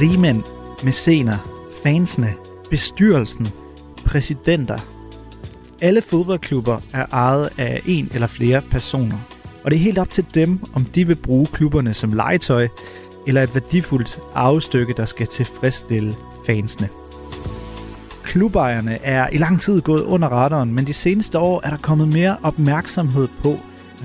Rigmænd, mæscener, fansene, bestyrelsen, præsidenter. Alle fodboldklubber er ejet af en eller flere personer, og det er helt op til dem, om de vil bruge klubberne som legetøj, eller et værdifuldt arvestykke, der skal tilfredsstille fansene. Klubejerne er i lang tid gået under radaren, men de seneste år er der kommet mere opmærksomhed på,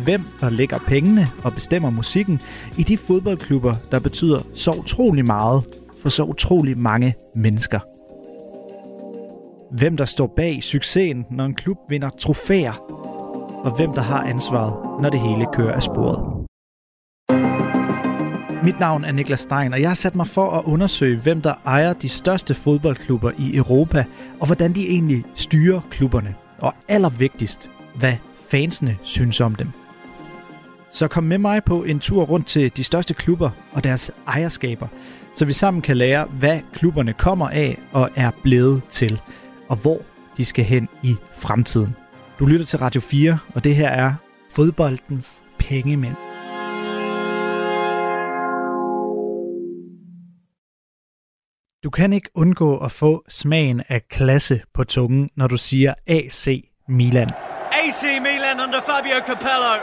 hvem der lægger pengene og bestemmer musikken i de fodboldklubber, der betyder så utrolig meget for så utrolig mange mennesker. Hvem der står bag succesen, når en klub vinder trofæer, og hvem der har ansvaret, når det hele kører af sporet. Mit navn er Niklas Stein, og jeg har sat mig for at undersøge, hvem der ejer de største fodboldklubber i Europa, og hvordan de egentlig styrer klubberne. Og allervigtigst, hvad fansene synes om dem. Så kom med mig på en tur rundt til de største klubber og deres ejerskaber, så vi sammen kan lære, hvad klubberne kommer af og er blevet til, og hvor de skal hen i fremtiden. Du lytter til Radio 4, og det her er fodboldens pengemænd. Du kan ikke undgå at få smagen af klasse på tungen, når du siger AC Milan. AC Milan under Fabio Capello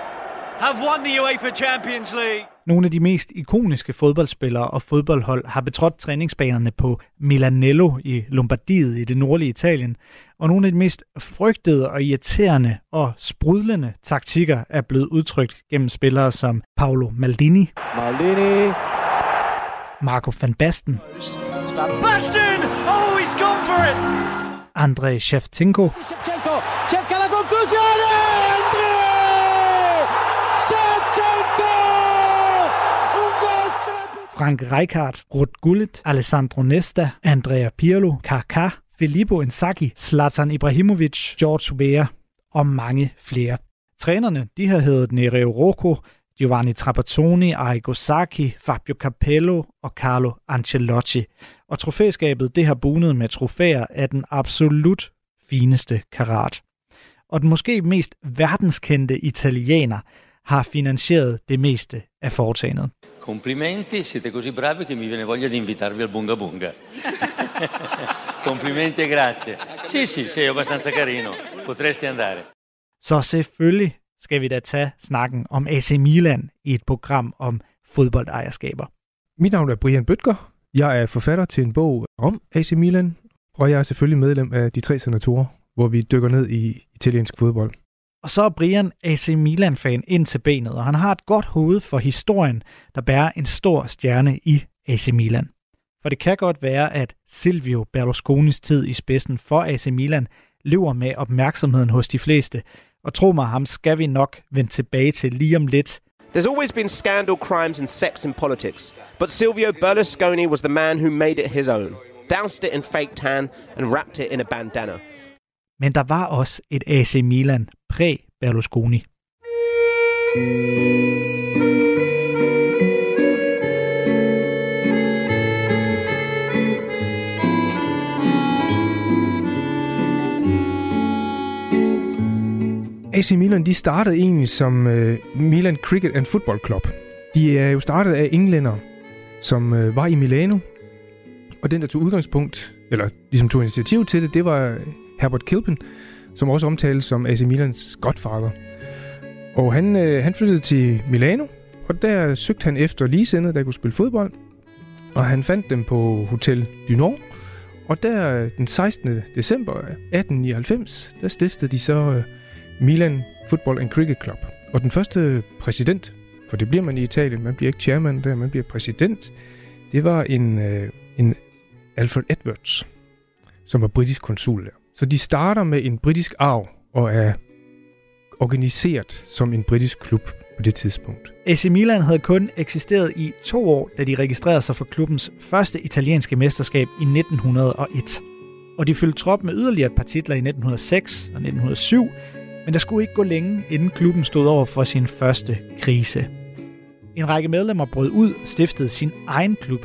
have won the UEFA Champions League. Nogle af de mest ikoniske fodboldspillere og fodboldhold har betrådt træningsbanerne på Milanello i Lombardiet i det nordlige Italien, og nogle af de mest frygtede og irriterende og sprudlende taktikker er blevet udtrykt gennem spillere som Paolo Maldini, Maldini, Marco van Basten, Van Basten! Oh, he's gone for it! Andrei Shevchenko, Shevchenko cerca la conclusione! Andrei! Shevchenko! Un gol strepitoso! Frank Rijkaard, Ruud Gullit, Alessandro Nesta, Andrea Pirlo, Kaká, Filippo Inzaghi, Zlatan Ibrahimovic, George Weah og mange flere. Trænerne de har heddet Nereo Rocco, Giovanni Trapattoni, Arrigo Sacchi, Fabio Capello og Carlo Ancelotti. Og trofæskabet det har bunet med trofæer af den absolut fineste karat. Og den måske mest verdenskendte italiener har finansieret det meste af foretagendet. Complimenti, siete così bravi che mi viene voglia di invitarvi al Bunga Bunga. Complimenti e grazie. Sì, sì, sei abbastanza carino. Potresti andare. Så selvfølgelig skal vi da tage snakken om AC Milan i et program om fodboldejerskaber. Mit navn er Brian Bøtger. Jeg er forfatter til en bog om AC Milan, og jeg er selvfølgelig medlem af de tre senatorer, hvor vi dykker ned i italiensk fodbold. Og så er Brian AC Milan-fan ind til benet, og han har et godt hoved for historien, der bærer en stor stjerne i AC Milan. For det kan godt være, at Silvio Berlusconis tid i spidsen for AC Milan løber med opmærksomheden hos de fleste, og tro mig, ham skal vi nok vende tilbage til lige om lidt. There's always been scandal, crimes, and sex in politics, but Silvio Berlusconi was the man who made it his own, doused it in fake tan, and wrapped it in a bandana. Men der var også et AC Milan præ-Berlusconi. AC Milan, de startede egentlig som øh, Milan Cricket and Football Club. De øh, er jo startet af englænder, som øh, var i Milano, og den, der tog udgangspunkt, eller ligesom tog initiativ til det, det var øh, Herbert Kilpin, som også omtales som AC Milans godfather. Og han, øh, han flyttede til Milano, og der søgte han efter ligesindede, der kunne spille fodbold. Og han fandt dem på Hotel du Nord. Og der øh, den 16. december 1899, der stiftede de så øh, Milan Football and Cricket Club. Og den første præsident, for det bliver man i Italien, man bliver ikke chairman der, man bliver præsident, det var en, øh, en Alfred Edwards, som var britisk konsul der. Så de starter med en britisk arv og er organiseret som en britisk klub på det tidspunkt. AC Milan havde kun eksisteret i to år, da de registrerede sig for klubbens første italienske mesterskab i 1901. Og de fyldte trop med yderligere et par titler i 1906 og 1907, men der skulle ikke gå længe, inden klubben stod over for sin første krise. En række medlemmer brød ud og stiftede sin egen klub.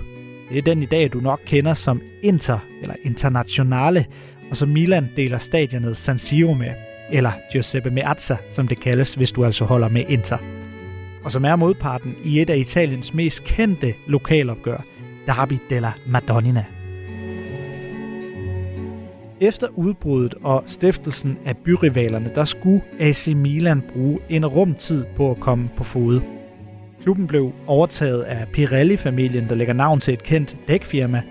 Det er den i dag, du nok kender som Inter eller Internationale, og som Milan deler stadionet San Siro med. eller Giuseppe Meazza, som det kaldes, hvis du altså holder med Inter. Og som er modparten i et af Italiens mest kendte lokalopgør, Derby della Madonnina. Efter udbruddet og stiftelsen af byrivalerne, der skulle AC Milan bruge en rumtid på at komme på fod. Klubben blev overtaget af Pirelli-familien, der lægger navn til et kendt dækfirma,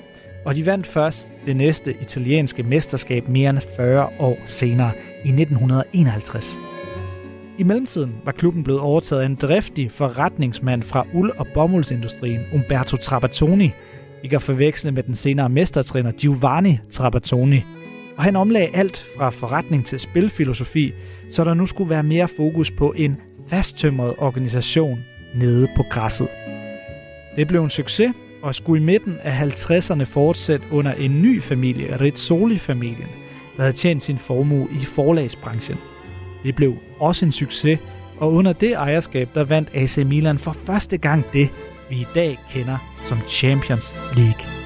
og de vandt først det næste italienske mesterskab mere end 40 år senere i 1951. I mellemtiden var klubben blevet overtaget af en driftig forretningsmand fra uld- og bomuldsindustrien, Umberto Trapattoni, ikke at forveksle med den senere mestertræner Giovanni Trapattoni. Og han omlagde alt fra forretning til spilfilosofi, så der nu skulle være mere fokus på en fasttømret organisation nede på græsset. Det blev en succes, og skulle i midten af 50'erne fortsætte under en ny familie, Rizzoli-familien, der havde tjent sin formue i forlagsbranchen. Det blev også en succes, og under det ejerskab, der vandt AC Milan for første gang det, vi i dag kender som Champions League.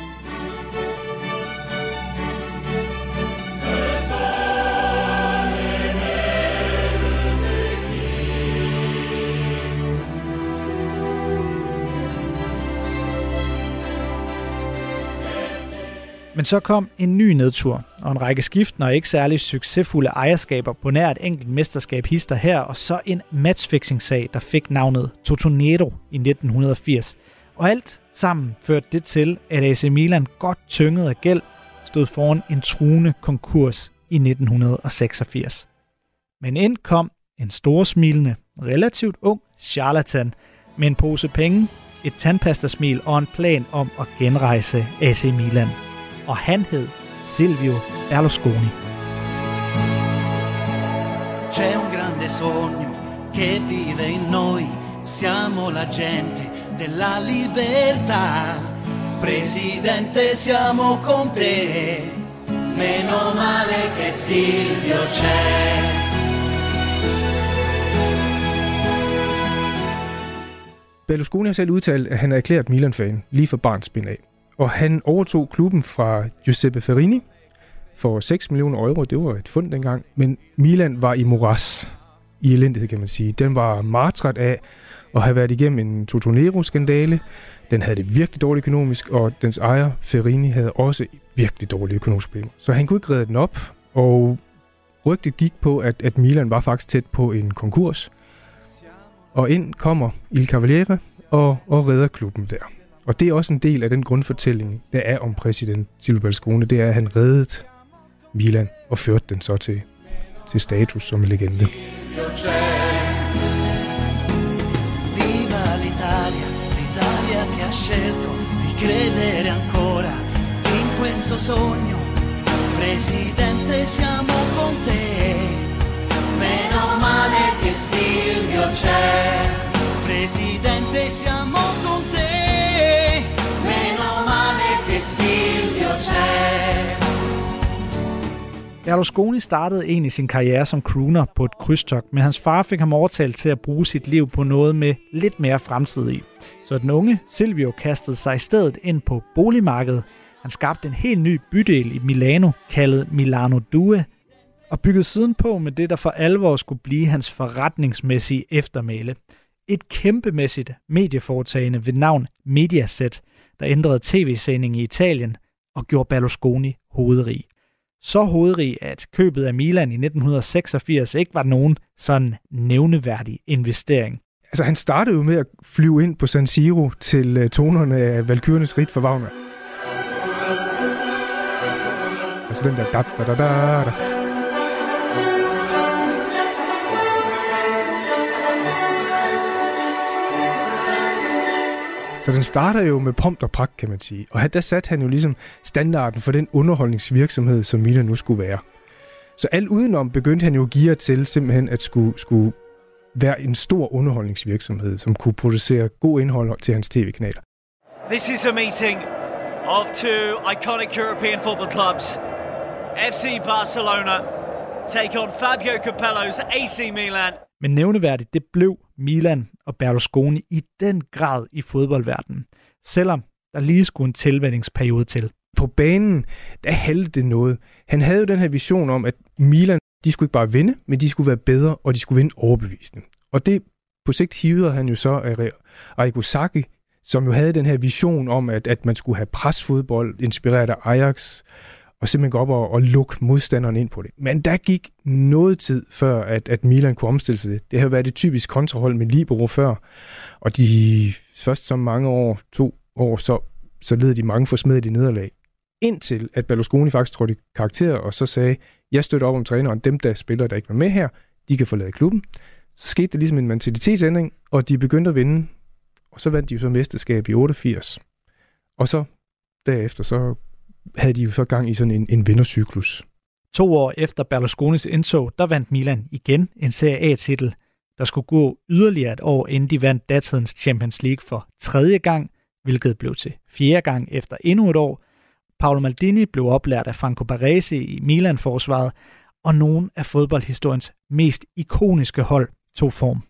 Men så kom en ny nedtur, og en række skiftende og ikke særlig succesfulde ejerskaber på nær et enkelt mesterskab hister her, og så en matchfixing-sag, der fik navnet Totonero i 1980. Og alt sammen førte det til, at AC Milan godt tynget af gæld stod foran en truende konkurs i 1986. Men ind kom en storsmilende, relativt ung charlatan med en pose penge, et tandpastasmil og en plan om at genrejse AC Milan og han hed Silvio Berlusconi. C'è un grande sogno che vive in noi, siamo la gente della libertà. Presidente, siamo con te, meno male che Silvio c'è. Berlusconi har selv udtalt, at han er erklæret Milan-fan lige fra barnsben af. Og han overtog klubben fra Giuseppe Ferrini for 6 millioner euro. Det var et fund dengang. Men Milan var i moras. I elendighed, kan man sige. Den var martret af at have været igennem en Totonero-skandale. Den havde det virkelig dårligt økonomisk, og dens ejer, Ferrini, havde også virkelig dårlige økonomiske problemer. Så han kunne ikke redde den op, og rygtet gik på, at, at Milan var faktisk tæt på en konkurs. Og ind kommer Il Cavaliere og, og redder klubben der. Og det er også en del af den grundfortælling, der er om præsident Silvio Berlusconi. Det er, at han reddede Milan og førte den så til, til status som en legende. Viva l'Italia, l'Italia che ha scelto di credere ancora in questo sogno. Presidente, siamo con te. Meno male che Silvio c'è. Presidente, siamo con te. Berlusconi startede egentlig sin karriere som crooner på et krydstogt, men hans far fik ham overtalt til at bruge sit liv på noget med lidt mere fremtid i. Så den unge Silvio kastede sig i stedet ind på boligmarkedet. Han skabte en helt ny bydel i Milano, kaldet Milano Due, og byggede siden på med det, der for alvor skulle blive hans forretningsmæssige eftermæle. Et kæmpemæssigt medieforetagende ved navn Mediaset, der ændrede tv-sendingen i Italien og gjorde Berlusconi hovedrig så hovedrig, at købet af Milan i 1986 ikke var nogen sådan nævneværdig investering. Altså, han startede jo med at flyve ind på San Siro til øh, tonerne af Valkyrenes rit for Wagner. Altså den der da da da da da. Så den starter jo med pomp og pragt, kan man sige. Og der satte han jo ligesom standarden for den underholdningsvirksomhed, som Milan nu skulle være. Så alt udenom begyndte han jo at give til simpelthen at skulle, skulle være en stor underholdningsvirksomhed, som kunne producere god indhold til hans tv-kanaler. This is a meeting of two iconic European football clubs. FC Barcelona take on Fabio Capello's AC Milan. Men nævneværdigt, det blev Milan og Berlusconi i den grad i fodboldverdenen, selvom der lige skulle en tilvændingsperiode til. På banen, der hældte det noget. Han havde jo den her vision om, at Milan de skulle ikke bare vinde, men de skulle være bedre, og de skulle vinde overbevisende. Og det på sigt hivede han jo så Arrigo Saki, som jo havde den her vision om, at, at man skulle have presfodbold, inspireret af Ajax, og simpelthen gå op og, og lukke modstanderen ind på det. Men der gik noget tid før, at, at Milan kunne omstille sig det. Det havde været det typisk kontrahold med Libero før, og de først som mange år, to år, så, så led de mange forsmedede nederlag. Indtil at Berlusconi faktisk trådte karakter, og så sagde, jeg støtter op om træneren, dem der spiller, der ikke var med her, de kan forlade klubben. Så skete der ligesom en mentalitetsændring, og de begyndte at vinde, og så vandt de jo så mesterskab i 88. Og så derefter, så havde de jo så gang i sådan en, en vindercyklus. To år efter Berlusconis indtog, der vandt Milan igen en Serie A-titel. Der skulle gå yderligere et år, inden de vandt datidens Champions League for tredje gang, hvilket blev til fjerde gang efter endnu et år. Paolo Maldini blev oplært af Franco Baresi i Milan-forsvaret, og nogle af fodboldhistoriens mest ikoniske hold tog form.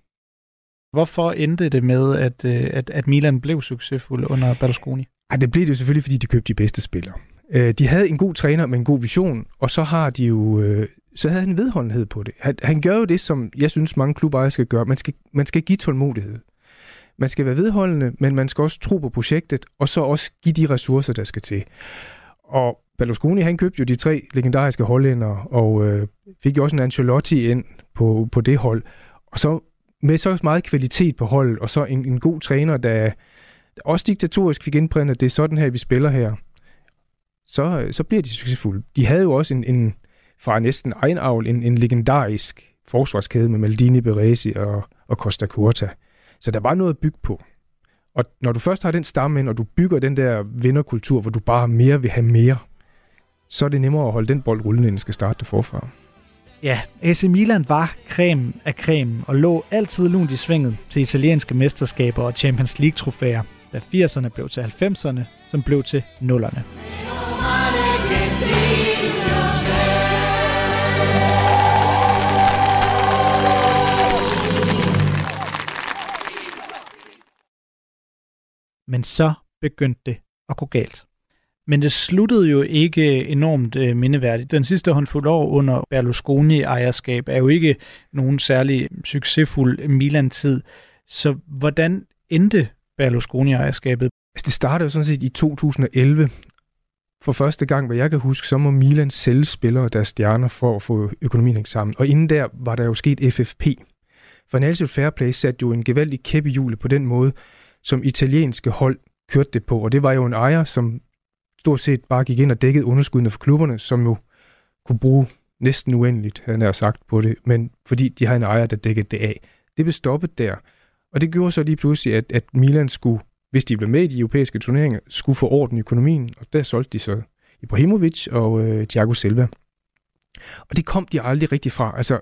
Hvorfor endte det med, at, øh, at, at Milan blev succesfuld under Berlusconi? Ej, det blev det jo selvfølgelig, fordi de købte de bedste spillere. Øh, de havde en god træner med en god vision, og så har de jo øh, så havde han vedholdenhed på det. Han, han gør jo det, som jeg synes, mange klubejere skal gøre. Man skal, man skal give tålmodighed. Man skal være vedholdende, men man skal også tro på projektet, og så også give de ressourcer, der skal til. Og Berlusconi, han købte jo de tre legendariske hollænder, og øh, fik jo også en Ancelotti ind på, på det hold. Og så med så meget kvalitet på holdet, og så en, en god træner, der også diktatorisk fik indprintet, at det er sådan her, vi spiller her så, øh, så bliver de succesfulde. De havde jo også en, en fra næsten egen avl, en, en legendarisk forsvarskæde med Maldini, Beresi og, og Costa Curta. Så der var noget at bygge på. Og når du først har den stamme ind, og du bygger den der vinderkultur, hvor du bare mere vil have mere, så er det nemmere at holde den bold rullende, end skal starte det forfra. Ja, AC Milan var creme af creme og lå altid lunt i svinget til italienske mesterskaber og Champions League-trofæer, da 80'erne blev til 90'erne, som blev til 0'erne. Men så begyndte det at gå galt. Men det sluttede jo ikke enormt øh, mindeværdigt. Den sidste håndfuld år under Berlusconi-ejerskab er jo ikke nogen særlig succesfuld Milan-tid. Så hvordan endte Berlusconi-ejerskabet? Altså, det startede jo sådan set i 2011. For første gang, hvad jeg kan huske, så må Milan sælge spillere deres stjerner for at få økonomien hængt sammen. Og inden der var der jo sket FFP. Financial Fair Play satte jo en gevaldig kæp i hjulet på den måde, som italienske hold kørte det på. Og det var jo en ejer, som stort set bare gik ind og dækkede underskuddene for klubberne, som jo kunne bruge næsten uendeligt, han har sagt på det, men fordi de havde en ejer, der dækkede det af. Det blev stoppet der. Og det gjorde så lige pludselig, at, at Milan skulle, hvis de blev med i de europæiske turneringer, skulle få orden i økonomien, og der solgte de så Ibrahimovic og øh, Thiago Silva. Og det kom de aldrig rigtig fra. Altså,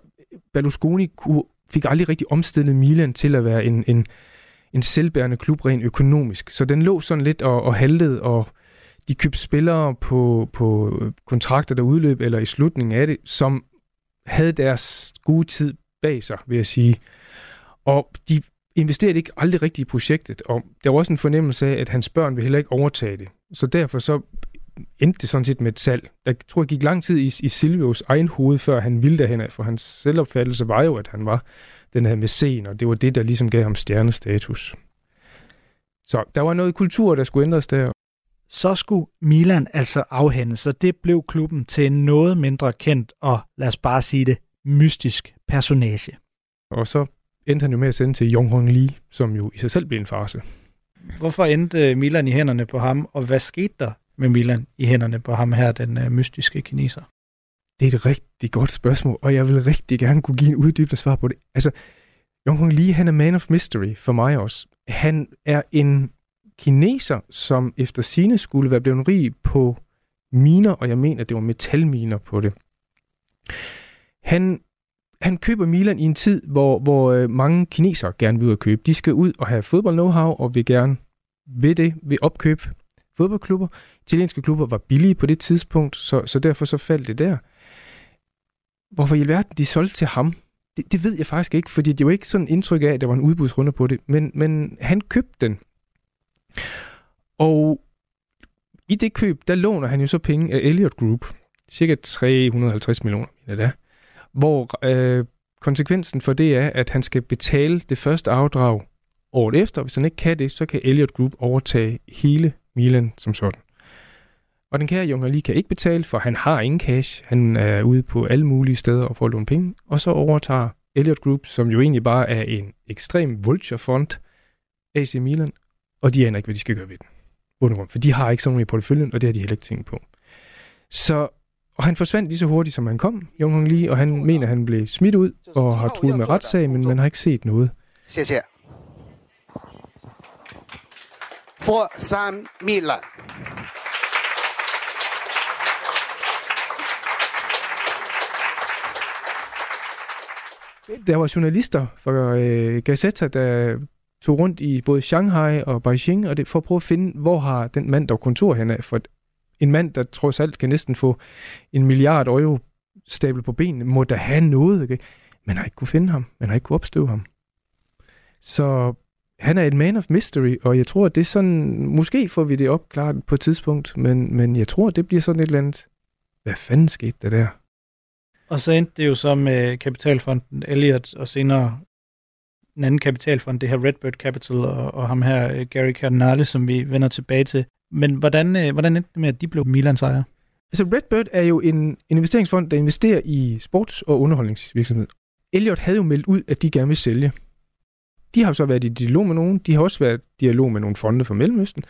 Berlusconi kunne, fik aldrig rigtig omstillet Milan til at være en, en, en selvbærende klub rent økonomisk. Så den lå sådan lidt og, og haltede, og de købte spillere på, på øh, kontrakter, der udløb, eller i slutningen af det, som havde deres gode tid bag sig, vil jeg sige. Og de investerede ikke aldrig rigtigt i projektet, og der var også en fornemmelse af, at hans børn ville heller ikke overtage det. Så derfor så endte det sådan set med et salg. Jeg tror, det gik lang tid i, i Silvios egen hoved, før han ville derhen af, for hans selvopfattelse var jo, at han var den her scen, og det var det, der ligesom gav ham stjernestatus. Så der var noget kultur, der skulle ændres der. Så skulle Milan altså afhænde, så det blev klubben til en noget mindre kendt og, lad os bare sige det, mystisk personage. Og så endte han jo med at sende til Jong Hong Lee, som jo i sig selv blev en farse. Hvorfor endte Milan i hænderne på ham, og hvad skete der med Milan i hænderne på ham her, den uh, mystiske kineser? Det er et rigtig godt spørgsmål, og jeg vil rigtig gerne kunne give en uddybende svar på det. Altså, Jong Hong Lee, han er man of mystery for mig også. Han er en kineser, som efter sine skulle være blevet rig på miner, og jeg mener, at det var metalminer på det. Han, han køber Milan i en tid, hvor, hvor øh, mange kinesere gerne vil ud og købe. De skal ud og have fodbold-know-how, og vil gerne ved det, vil opkøbe fodboldklubber. Italienske klubber var billige på det tidspunkt, så, så derfor så faldt det der. Hvorfor i alverden de solgte til ham, det, det ved jeg faktisk ikke, fordi det var ikke sådan indtryk af, at der var en udbudsrunde på det, men, men han købte den. Og i det køb, der låner han jo så penge af Elliot Group, cirka 350 millioner, mener det hvor øh, konsekvensen for det er, at han skal betale det første afdrag året efter. Hvis han ikke kan det, så kan Elliot Group overtage hele Milan som sådan. Og den kære Junger lige kan ikke betale, for han har ingen cash. Han er ude på alle mulige steder og får låne penge. Og så overtager Elliot Group, som jo egentlig bare er en ekstrem vulture fund, AC Milan, og de aner ikke, hvad de skal gøre ved den. Undergrund, for de har ikke sådan noget i porteføljen, og det har de heller ikke tænkt på. Så og han forsvandt lige så hurtigt, som han kom, Jung Hong Lee, og han mener, at han blev smidt ud og har truet med retssag, men man har ikke set noget. For Sam Milan. Der var journalister fra øh, Gazeta, der tog rundt i både Shanghai og Beijing, og det for at prøve at finde, hvor har den mand der kontor hen af, for en mand, der trods alt kan næsten få en milliard euro stablet på benene, må da have noget. Ikke? Man har ikke kunne finde ham. Man har ikke kunne opstøve ham. Så han er et man of mystery, og jeg tror, at det er sådan, måske får vi det opklaret på et tidspunkt, men, men jeg tror, at det bliver sådan et eller andet, hvad fanden skete der der? Og så endte det jo så med kapitalfonden Elliot, og senere en anden kapitalfond, det her Redbird Capital, og, og ham her øh, Gary Cardinale, som vi vender tilbage til. Men hvordan, øh, hvordan endte det med, at de blev Milans ejer? Altså Redbird er jo en investeringsfond, der investerer i sports- og underholdningsvirksomhed. Elliot havde jo meldt ud, at de gerne vil sælge. De har så været i dialog med nogen. De har også været i dialog med nogle fonde fra Mellemøsten.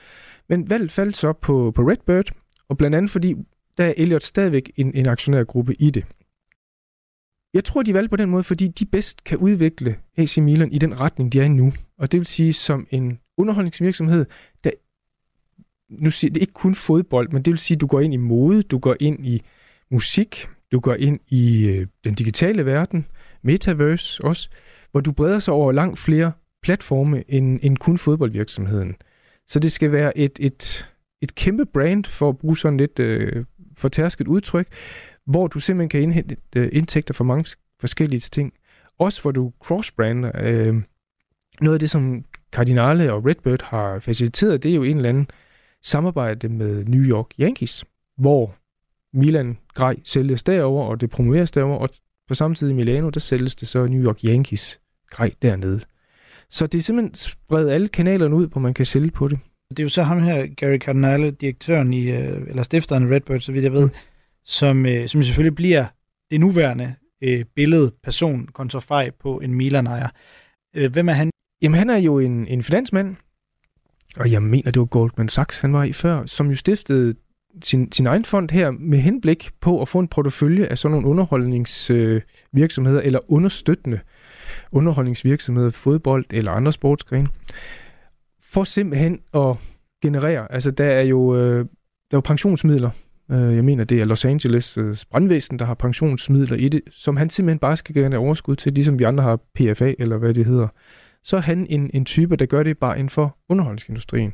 Men valget faldt så på, på Redbird, og blandt andet fordi, der er Elliot stadigvæk en, en aktionærgruppe i det. Jeg tror, de valgte på den måde, fordi de bedst kan udvikle AC Milan i den retning, de er i nu. Og det vil sige, som en underholdningsvirksomhed, der nu siger det ikke kun fodbold, men det vil sige, at du går ind i mode, du går ind i musik, du går ind i øh, den digitale verden, metaverse også, hvor du breder sig over langt flere platforme end, end kun fodboldvirksomheden. Så det skal være et, et, et kæmpe brand, for at bruge sådan lidt øh, fortærsket udtryk, hvor du simpelthen kan indhente øh, indtægter for mange forskellige ting. Også hvor du crossbrander. Øh, noget af det, som Cardinale og Redbird har faciliteret, det er jo en eller anden samarbejde med New York Yankees, hvor Milan grej sælges derover og det promoveres derover og på samme tid i Milano, der sælges det så New York Yankees grej dernede. Så det er simpelthen spredt alle kanalerne ud, hvor man kan sælge på det. Det er jo så ham her, Gary Cardinale, direktøren i, øh, eller stifteren af Redbird, så vidt jeg ved, mm. som, øh, som selvfølgelig bliver det nuværende øh, billede, person, kontrafej på en Milan-ejer. Hvem er han? Jamen, han er jo en, en finansmand, og jeg mener, det var Goldman Sachs, han var i før, som jo stiftede sin, sin egen fond her med henblik på at få en portefølje af sådan nogle underholdningsvirksomheder øh, eller understøttende underholdningsvirksomheder, fodbold eller andre sportsgrene, for simpelthen at generere, altså der er jo, øh, der er jo pensionsmidler, øh, jeg mener det er Los Angeles øh, brandvæsen, der har pensionsmidler i det, som han simpelthen bare skal gerne overskud til, ligesom vi andre har PFA eller hvad det hedder så er han en, en type, der gør det bare inden for underholdningsindustrien.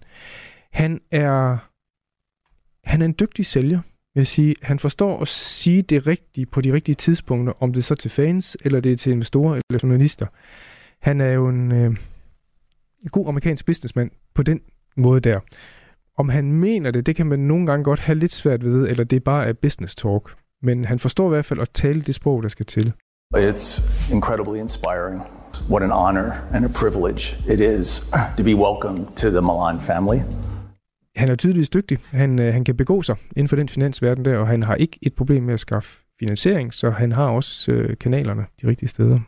Han er, han er en dygtig sælger, vil jeg sige. Han forstår at sige det rigtige på de rigtige tidspunkter, om det er så til fans, eller det er til investorer eller journalister. Han er jo en øh, god amerikansk businessman på den måde der. Om han mener det, det kan man nogle gange godt have lidt svært ved, eller det er bare er business talk. Men han forstår i hvert fald at tale det sprog, der skal til. It's incredibly inspiring. What an honor and a privilege it is to be welcome to the Milan family. Han er tydeligvis dygtig. Han, øh, han kan begå sig inden for den finansverden der, og han har ikke et problem med at skaffe finansiering, så han har også øh, kanalerne de rigtige steder.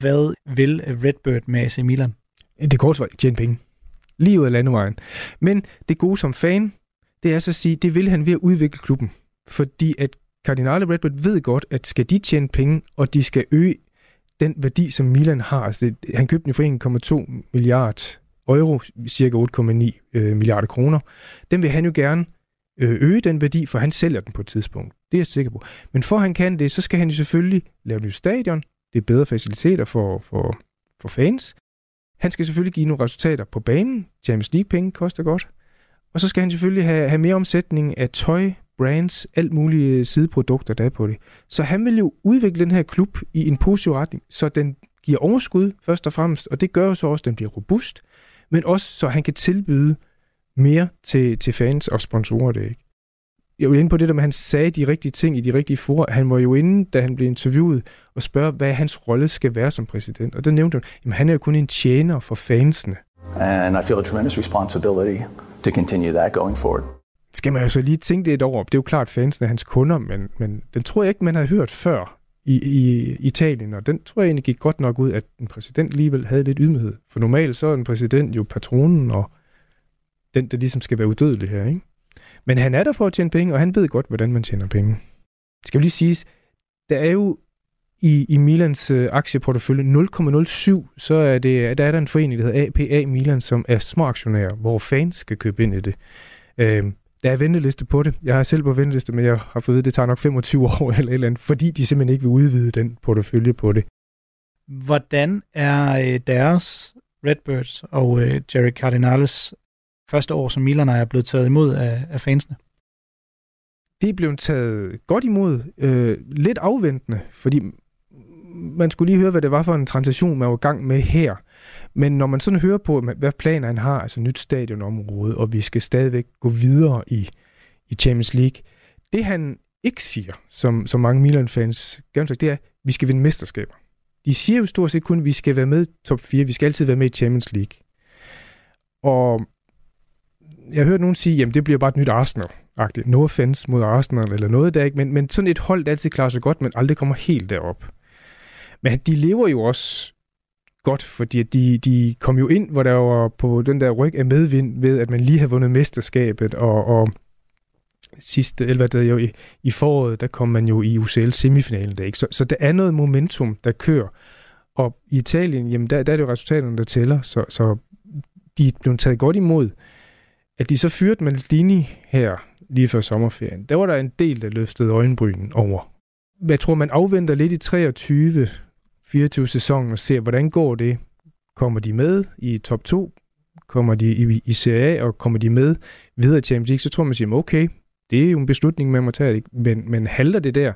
Hvad vil Redbird med AC Milan? Det korte svar, tjene penge. Lige ud af landevejen. Men det gode som fan, det er så at sige, det vil han ved at udvikle klubben. Fordi at Cardinale Redbird ved godt, at skal de tjene penge, og de skal øge den værdi, som Milan har, altså det, han købte den for 1,2 milliard euro, cirka 8,9 øh, milliarder kroner, den vil han jo gerne øh, øge den værdi, for han sælger den på et tidspunkt. Det er jeg sikker på. Men for han kan det, så skal han jo selvfølgelig lave nyt stadion, det er bedre faciliteter for, for, for fans. Han skal selvfølgelig give nogle resultater på banen. Champions League-penge koster godt. Og så skal han selvfølgelig have, have mere omsætning af tøj, brands, alt mulige øh, sideprodukter, der er på det. Så han vil jo udvikle den her klub i en positiv retning, så den giver overskud først og fremmest, og det gør så også, at den bliver robust, men også så han kan tilbyde mere til, til fans og sponsorer det ikke. jeg vil inde på det der med, at han sagde de rigtige ting i de rigtige for. Han var jo inde, da han blev interviewet, og spørge, hvad hans rolle skal være som præsident. Og der nævnte han, at han er jo kun en tjener for fansene. And I feel a tremendous responsibility to continue that going forward. Skal man jo så lige tænke det over. op. Det er jo klart, fansen er hans kunder, men, men den tror jeg ikke, man har hørt før i, i Italien, og den tror jeg egentlig gik godt nok ud, at en præsident alligevel havde lidt ydmyghed. For normalt så er en præsident jo patronen og den, der ligesom skal være udødelig her, ikke? Men han er der for at tjene penge, og han ved godt, hvordan man tjener penge. Det skal jo lige siges, der er jo i, i Milans øh, aktieportefølje 0,07, så er, det, der er der en forening, der hedder APA Milan, som er småaktionærer, hvor fans skal købe ind i det. Øh, der er venteliste på det. Jeg har selv på venteliste, men jeg har fået at det tager nok 25 år eller et eller andet, fordi de simpelthen ikke vil udvide den portefølje på det. Hvordan er øh, deres Redbirds og øh, Jerry Cardinales første år som Milan er blevet taget imod af, af fansene? Det er blevet taget godt imod, øh, lidt afventende, fordi man skulle lige høre, hvad det var for en transition, man var i gang med her. Men når man sådan hører på, hvad planer han har, altså nyt stadionområde, og vi skal stadigvæk gå videre i, i Champions League, det han ikke siger, som, som mange Milan-fans gerne det er, at vi skal vinde mesterskaber. De siger jo stort set kun, at vi skal være med i top 4, vi skal altid være med i Champions League. Og jeg har hørt nogen sige, at det bliver bare et nyt Arsenal. -agtigt. No offense mod Arsenal eller noget der, ikke? Men, men sådan et hold, der altid klarer sig godt, men aldrig kommer helt derop. Men de lever jo også godt, fordi de, de kom jo ind, hvor der var på den der ryg af medvind ved, at man lige havde vundet mesterskabet, og, og sidste, eller hvad det jo i, i foråret, der kom man jo i UCL semifinalen der, ikke? Så, så der er noget momentum, der kører. Og i Italien, jamen der, der er det jo resultaterne, der tæller, så, så de er blevet taget godt imod. At de så fyrede Maldini her lige før sommerferien, der var der en del, der løftede øjenbrynen over. Jeg tror, man afventer lidt i 23, 24 sæsonen og ser, hvordan går det. Kommer de med i top 2? Kommer de i, i Serie A, og kommer de med videre til Champions League, så tror man siger, okay, det er jo en beslutning, man må tage. Men, men halter det der,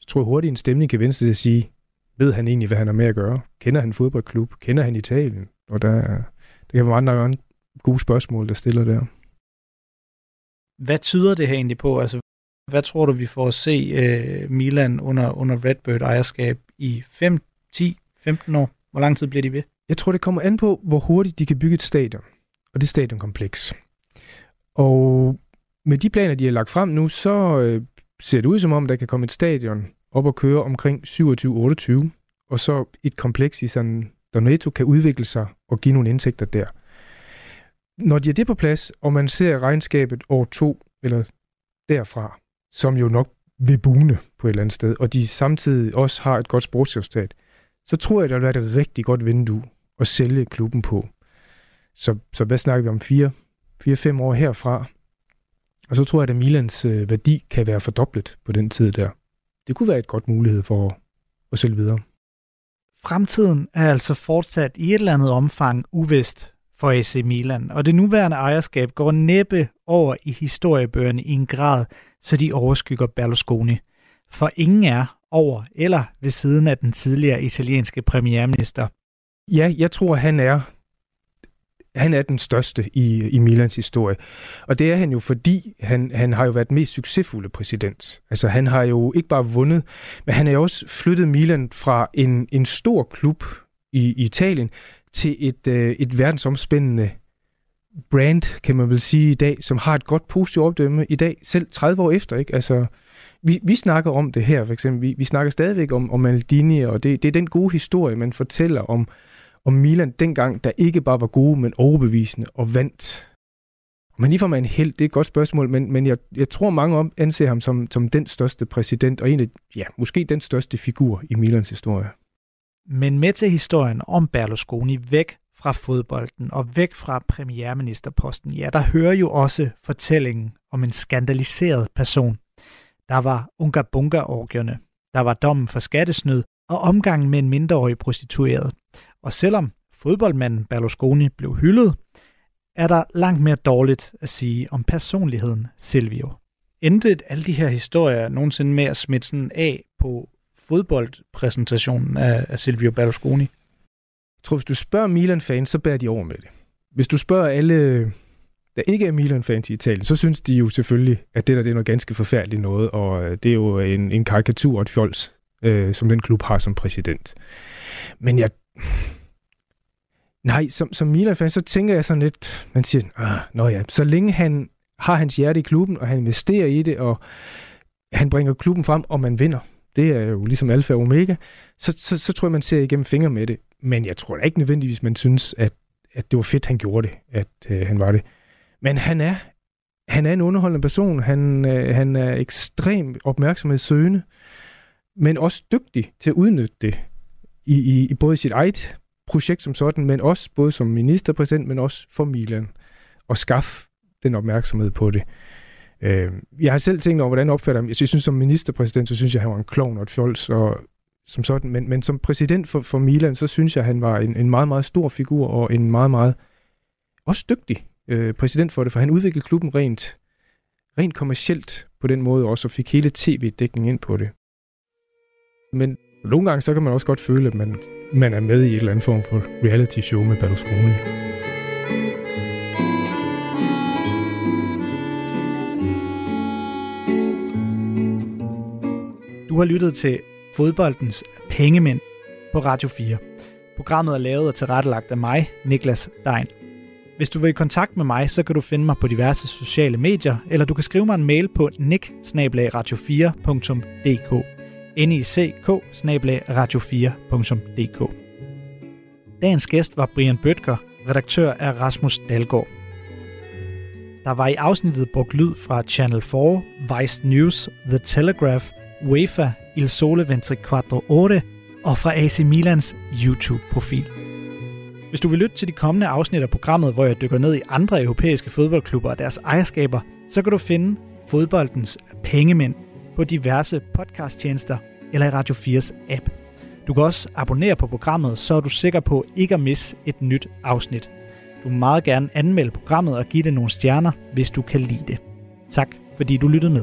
så tror jeg hurtigt, en stemning kan vende sig til at sige, ved han egentlig, hvad han har med at gøre? Kender han fodboldklub? Kender han Italien? Og der, der kan være andre, andre gode spørgsmål, der stiller der. Hvad tyder det her egentlig på? Altså, hvad tror du, vi får at se uh, Milan under, under Redbird ejerskab i 5, 10, 15 år? Hvor lang tid bliver de ved? Jeg tror, det kommer an på, hvor hurtigt de kan bygge et stadion. Og det stadionkompleks. Og med de planer, de har lagt frem nu, så øh, ser det ud som om, der kan komme et stadion op og køre omkring 27-28, og så et kompleks i sådan, Donato kan udvikle sig og give nogle indtægter der. Når de er det på plads, og man ser regnskabet år to eller derfra, som jo nok vil bune på et eller andet sted, og de samtidig også har et godt sportsresultat, så tror jeg, det vil være et rigtig godt vindue at sælge klubben på. Så, så hvad snakker vi om? 4-5 år herfra, og så tror jeg, at Milans øh, værdi kan være fordoblet på den tid der. Det kunne være et godt mulighed for at, at sælge videre. Fremtiden er altså fortsat i et eller andet omfang uvist for AC Milan, og det nuværende ejerskab går næppe over i historiebøgerne i en grad, så de overskygger Berlusconi. For ingen er over eller ved siden af den tidligere italienske premierminister. Ja, jeg tror, han er han er den største i, i Milans historie. Og det er han jo, fordi han, han har jo været den mest succesfulde præsident. Altså han har jo ikke bare vundet, men han har jo også flyttet Milan fra en, en stor klub i, i Italien til et, øh, et verdensomspændende brand, kan man vel sige i dag, som har et godt positivt opdømme i dag, selv 30 år efter. Ikke? Altså, vi, vi snakker om det her, for eksempel. Vi, vi snakker stadigvæk om, om Maldini, og det, det er den gode historie, man fortæller om, om Milan dengang, der ikke bare var gode, men overbevisende og vandt. Men lige for mig en held, det er et godt spørgsmål, men, men jeg, jeg tror mange om anser ham som, som den største præsident, og egentlig, ja, måske den største figur i Milans historie. Men med til historien om Berlusconi væk fra fodbolden og væk fra premierministerposten, ja, der hører jo også fortællingen om en skandaliseret person. Der var Unga Bunga-orgierne, der var dommen for skattesnyd og omgangen med en mindreårig prostitueret. Og selvom fodboldmanden Berlusconi blev hyldet, er der langt mere dårligt at sige om personligheden Silvio. Endte alle de her historier nogensinde med at smitte sådan af på fodboldpræsentationen af, af Silvio Berlusconi? Jeg tror, hvis du spørger Milan-fans, så bærer de over med det. Hvis du spørger alle der ikke er Milan-fans i Italien, så synes de jo selvfølgelig, at det der det er noget ganske forfærdeligt noget, og øh, det er jo en, en karikatur og et fjols, øh, som den klub har som præsident. Men jeg... Nej, som, som Milan-fan, så tænker jeg sådan lidt, man siger, ah, nå ja, så længe han har hans hjerte i klubben, og han investerer i det, og han bringer klubben frem, og man vinder, det er jo ligesom alfa og omega, så, så, så tror jeg, man ser igennem fingre med det. Men jeg tror da ikke nødvendigvis, man synes, at, at det var fedt, han gjorde det, at øh, han var det. Men han er, han er en underholdende person. Han, øh, han er ekstremt opmærksomhedssøgende, men også dygtig til at udnytte det i, i, i både sit eget projekt som sådan, men også både som ministerpræsident, men også for Milan, og skaffe den opmærksomhed på det. Øh, jeg har selv tænkt over, hvordan opfatter ham. Jeg synes, som ministerpræsident, så synes jeg, han var en klovn og et fjols, og som sådan. Men, men som præsident for, for Milan, så synes jeg, han var en, en meget, meget stor figur, og en meget, meget også dygtig øh, præsident for det, for han udviklede klubben rent, rent kommercielt på den måde også, og fik hele tv-dækningen ind på det. Men nogle gange, så kan man også godt føle, at man, man er med i et eller andet form for reality show med Berlusconi. Du har lyttet til Fodboldens Pengemænd på Radio 4. Programmet er lavet og tilrettelagt af mig, Niklas Dein. Hvis du vil i kontakt med mig, så kan du finde mig på diverse sociale medier, eller du kan skrive mig en mail på nick-radio4.dk nick-radio4.dk Dagens gæst var Brian Bøtger, redaktør af Rasmus Dalgaard. Der var i afsnittet brugt lyd fra Channel 4, Vice News, The Telegraph, UEFA, Il Sole 24 Ore og fra AC Milans YouTube-profil. Hvis du vil lytte til de kommende afsnit af programmet, hvor jeg dykker ned i andre europæiske fodboldklubber og deres ejerskaber, så kan du finde fodboldens pengemænd på diverse podcasttjenester eller i Radio 4's app. Du kan også abonnere på programmet, så er du sikker på ikke at misse et nyt afsnit. Du må meget gerne anmelde programmet og give det nogle stjerner, hvis du kan lide det. Tak, fordi du lyttede med.